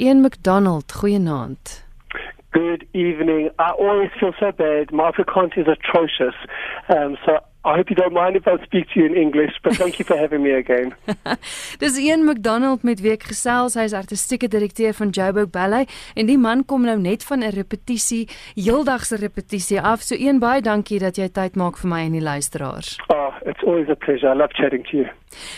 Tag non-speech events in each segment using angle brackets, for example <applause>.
Ian McDonald, goeienaand. Good evening. I always feel so bad. My Afrikaans is atrocious. Um, so I hope you don't mind if I speak to you in English, but thank you for having me again. <laughs> Dis Ian McDonald met wie ek gesels. Hy is artistieke direkteur van Joburg Ballet en die man kom nou net van 'n repetisie, heeldag se repetisie af. So een baie dankie dat jy tyd maak vir my en die luisteraars. Oh, it's always a pleasure. I love chatting to you.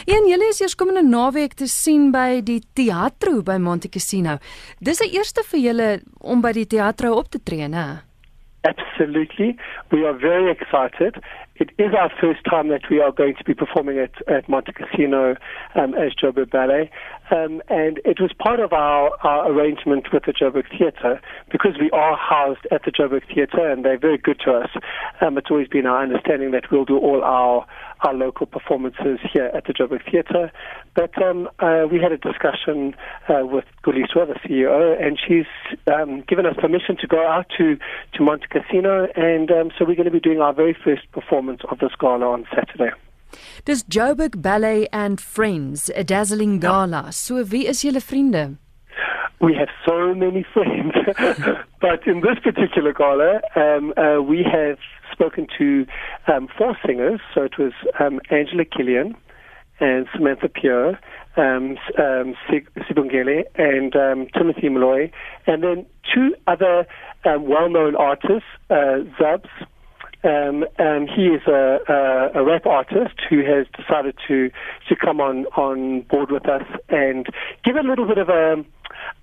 Ian, julle is eers komende naweek te sien by die Teatro by Monte Cassino. Dis 'n eerste vir julle om by die Teatro op te tree, né? Absolutely. We are very excited. It is our first time that we are going to be performing at, at Monte Casino um, as Joburg Ballet. Um, and it was part of our, our arrangement with the Joburg Theatre because we are housed at the Joburg Theatre and they're very good to us. Um, it's always been our understanding that we'll do all our, our local performances here at the Joburg Theatre. But um, uh, we had a discussion uh, with Xoliswa, the CEO, and she's um, given us permission to go out to, to Monte Casino. And um, so we're going to be doing our very first performance of this gala on Saturday. Dis Joburg Ballet and Friends, 'n dazzling gala. So wie is julle vriende? We have so many <laughs> friends, but in this particular gala, um, uh, we have spoken to um, four singers. So it was um, Angela Kilian and Samantha Peo, um, um, and um, Timothy Moloi, and then two other um, well-known artists, uh, Zubs um, um, he is a, a, a, rap artist who has decided to to come on on board with us and give a little bit of a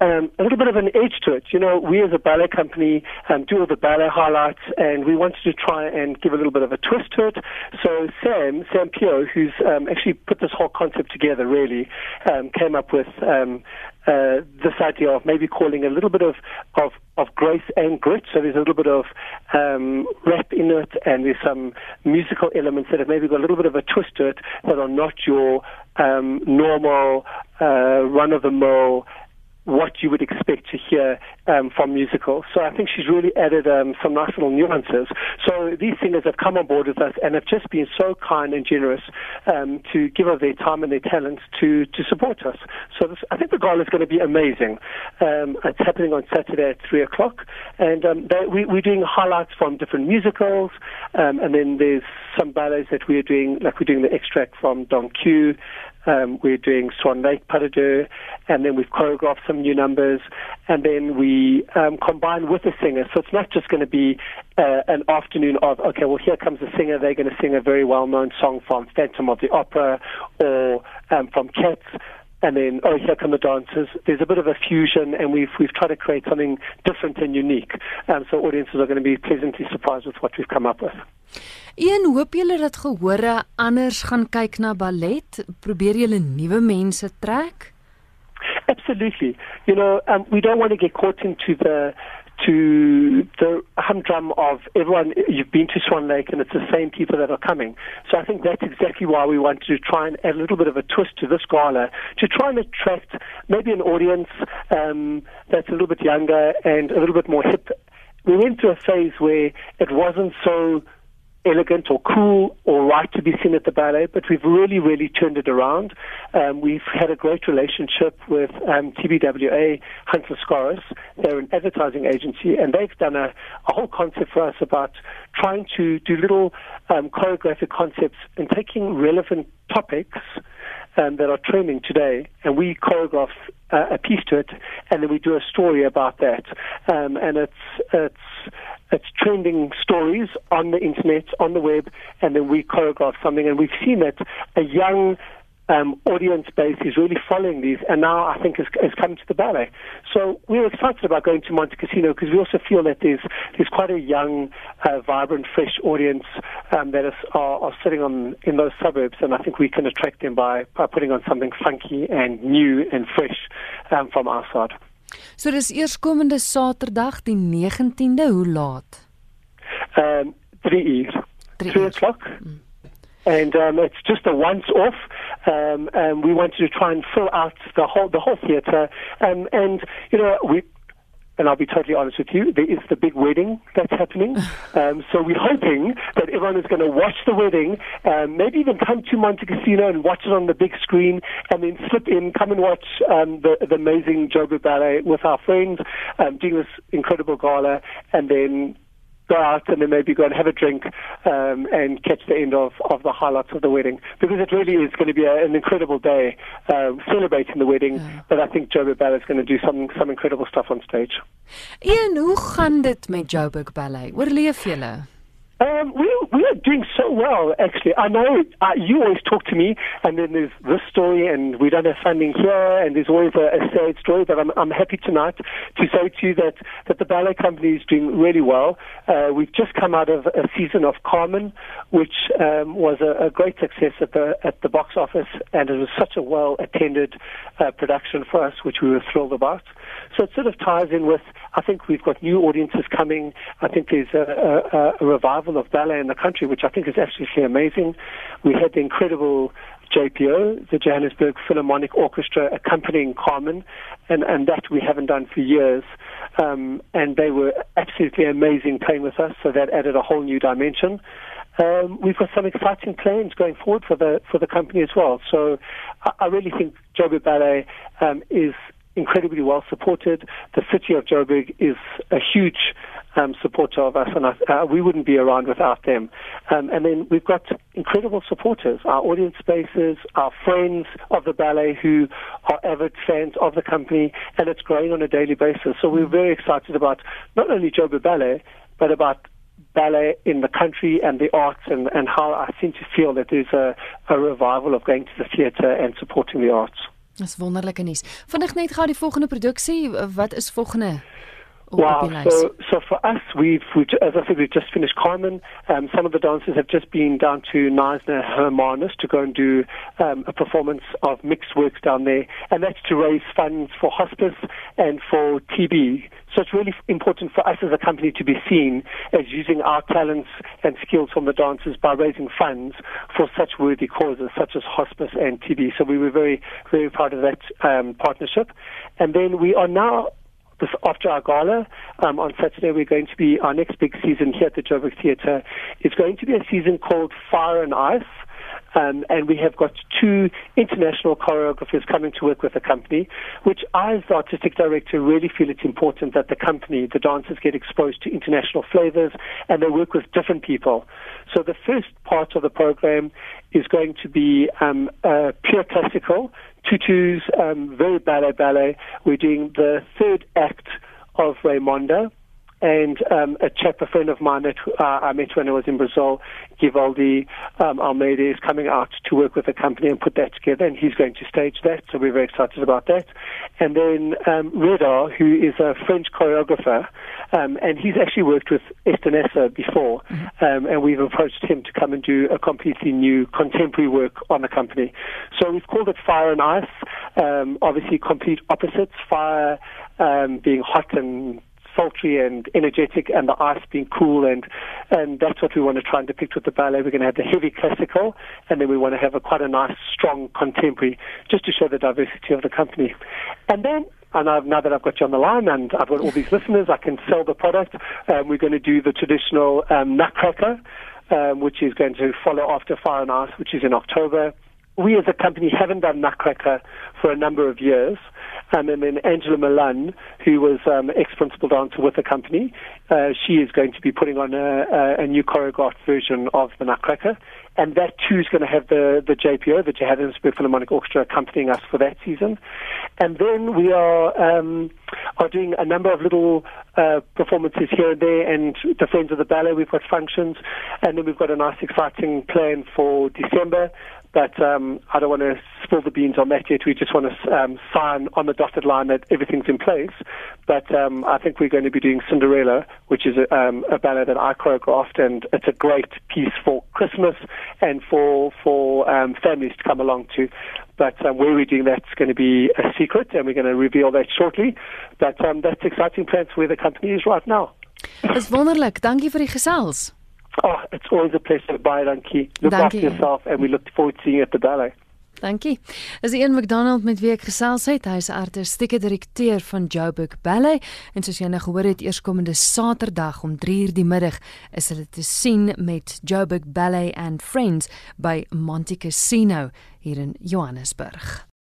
um, a little bit of an edge to it. You know, we as a ballet company um, do all the ballet highlights, and we wanted to try and give a little bit of a twist to it. So Sam, Sam Peo, who's um, actually put this whole concept together, really um, came up with um, uh, this idea of maybe calling a little bit of, of, of grace and grit. So there's a little bit of um, rap in it, and there's some musical elements that have maybe got a little bit of a twist to it that are not your um, normal, uh, run of the mill what you would expect to hear um, from musicals. So I think she's really added um, some nice little nuances. So these singers have come on board with us and have just been so kind and generous um, to give us their time and their talents to, to support us. So this, I think the gala is going to be amazing. Um, it's happening on Saturday at 3 o'clock. And um, they, we, we're doing highlights from different musicals. Um, and then there's some ballets that we're doing, like we're doing the extract from Don Q. We're doing Swan Lake Pas de Deux, and then we've choreographed some new numbers, and then we um, combine with the singer. So it's not just going to be uh, an afternoon of, okay, well, here comes the singer, they're going to sing a very well known song from Phantom of the Opera or um, from Cats and then oh here come the dancers. There's a bit of a fusion, and we've we've tried to create something different and unique. Um, so audiences are going to be pleasantly surprised with what we've come up with. Een hoop julle dat gehore anders gaan kyk na ballet, probeer julle nuwe mense trek? Absolutely. You know, um, we don't want to get caught into the to the humdrum of everyone. You've been to Swan Lake, and it's the same people that are coming. So I think that's exactly why we wanted to try and add a little bit of a twist to this gala to try and attract maybe an audience um, that's a little bit younger and a little bit more hip. We went through a phase where it wasn't so elegant or cool or right to be seen at the ballet, but we've really, really turned it around. Um, we've had a great relationship with um, TBWA, Hunt Lascaris. They're an advertising agency, and they've done a, a whole concept for us about trying to do little um, choreographic concepts and taking relevant topics um, that are trending today, and we choreograph uh, a piece to it, and then we do a story about that. Um, and it's it's it's trending stories on the internet, on the web, and then we choreograph something. And we've seen that a young um, audience base is really following these, and now I think has, has come to the ballet. So we're excited about going to Monte Casino because we also feel that there's there's quite a young, uh, vibrant, fresh audience um, that is, are, are sitting on in those suburbs, and I think we can attract them by, by putting on something funky and new and fresh um, from our side. So dis eerskomende Saterdag die 19de, hoe laat? Um 3 uur. 3 o'clock. Mm. And um, it's just a once-off. Um, and we wanted to try and fill out the whole the whole theatre. Um, and you know, we and I'll be totally honest with you, there is the big wedding that's happening. <laughs> Um, so we're hoping that everyone is going to watch the wedding, um, maybe even come to Monte Casino and watch it on the big screen, and then slip in, come and watch um, the, the amazing Joburg Ballet with our friends, um, doing this incredible gala, and then go out and then maybe go and have a drink um, and catch the end of, of the highlights of the wedding because it really is going to be a, an incredible day um, celebrating the wedding. Yeah. But I think Joburg Ballet is going to do some some incredible stuff on stage. Ian, hoe gaan dit met Joburg Ballet? Oorleef julle? Um, we we are doing so well, actually. I know uh, you always talk to me, and then there's this story, and we don't have funding here, and there's always a, a sad story. But I'm I'm happy tonight to say to you that that the ballet company is doing really well. Uh, we've just come out of a season of Carmen, which um, was a, a, great success at the at the box office, and it was such a well attended uh, production for us, which we were thrilled about. So it sort of ties in with, I think we've got new audiences coming. I think there's a, a, a revival of ballet in the country, which I think is absolutely amazing. We had the incredible JPO, the Johannesburg Philharmonic Orchestra, accompanying Carmen, and, and that we haven't done for years. Um, and they were absolutely amazing playing with us, so that added a whole new dimension. Um, we've got some exciting plans going forward for the for the company as well. So I, I really think Joburg Ballet um, is incredibly well supported. The city of Joburg is a huge um, supporter of us, and uh, we wouldn't be around without them. Um, and then we've got incredible supporters, our audience spaces, our friends of the ballet who are avid fans of the company, and it's growing on a daily basis. So we're very excited about not only Joburg Ballet, but about ballet in the country and the arts and, and how I seem to feel that there's a, a revival of going to the theatre and supporting the arts. Dis wonderlike nuus. Vinnig net gou die volgende produksie, wat is volgende? Wow. So, so for us, we've, we've, as I said, we've just finished Carmen. Um, some of the dancers have just been down to Knysna Hermanus to go and do um, a performance of mixed works down there, and that's to raise funds for hospice and for TB. So it's really important for us as a company to be seen as using our talents and skills from the dancers by raising funds for such worthy causes, such as hospice and TB. So we were very, very proud of that um, partnership. And then we are now this after our gala um, on Saturday, we're going to be our next big season here at the Joburg Theatre. It's going to be a season called Fire and Ice. Um, and we have got two international choreographers coming to work with the company, which I, as the artistic director, really feel it's important that the company, the dancers, get exposed to international flavors and they work with different people. So the first part of the program is going to be um, uh, pure classical, tutus, um, very ballet ballet. We're doing the third act of Raymonda and um, a chap, a friend of mine that uh, I met when I was in Brazil, Givaldi um, Almeida, is coming out to work with the company and put that together, and he's going to stage that, so we're very excited about that. And then um, Redar, who is a French choreographer, um, and he's actually worked with Estanessa before, mm-hmm. um, and we've approached him to come and do a completely new contemporary work on the company. So we've called it Fire and Ice, um, obviously complete opposites, fire um, being hot and sultry and energetic, and the ice being cool, and and that's what we want to try and depict with the ballet. We're going to have the heavy classical, and then we want to have a quite a nice, strong contemporary, just to show the diversity of the company. And then and I've, now that I've got you on the line and I've got all these listeners, I can sell the product. Um, we're going to do the traditional um, Nutcracker, um, which is going to follow after Fire and Ice, which is in October. We as a company haven't done Nutcracker for a number of years. Um, and then Angela Milan, who was um, ex-principal dancer with the company, uh, she is going to be putting on a, a, a new choreographed version of the Nutcracker. And that too is going to have the, the JPO, the Johannesburg Philharmonic Orchestra, accompanying us for that season. And then we are um, are doing a number of little uh, performances here and there, and the Friends of the Ballet, we've got functions, and then we've got a nice, exciting plan for December but um, I don't want to spill the beans on that yet. We just want to um, sign on the dotted line that everything's in place. But um, I think we're going to be doing Cinderella, which is a, um, a ballet that I choreographed, and it's a great piece for Christmas and for for um, families to come along to. But um, where we're doing that's going to be a secret, and we're going to reveal that shortly. But um, that's exciting plans where the company is right now. Dis wonderlik. Dankie vir die gesels. Oh, it's always a pleasure. Bye, Dankie. Look Dankie. after yourself, and we look forward to seeing you at the ballet. Dankie. As een McDonald met wie ek gesels het, hy is artistieke direkteur van Joburg Ballet en soos jy nou gehoor het, eerskomende Saterdag om 3:00 die middag is hulle te sien met Joburg Ballet and Friends by Monte Casino hier in Johannesburg.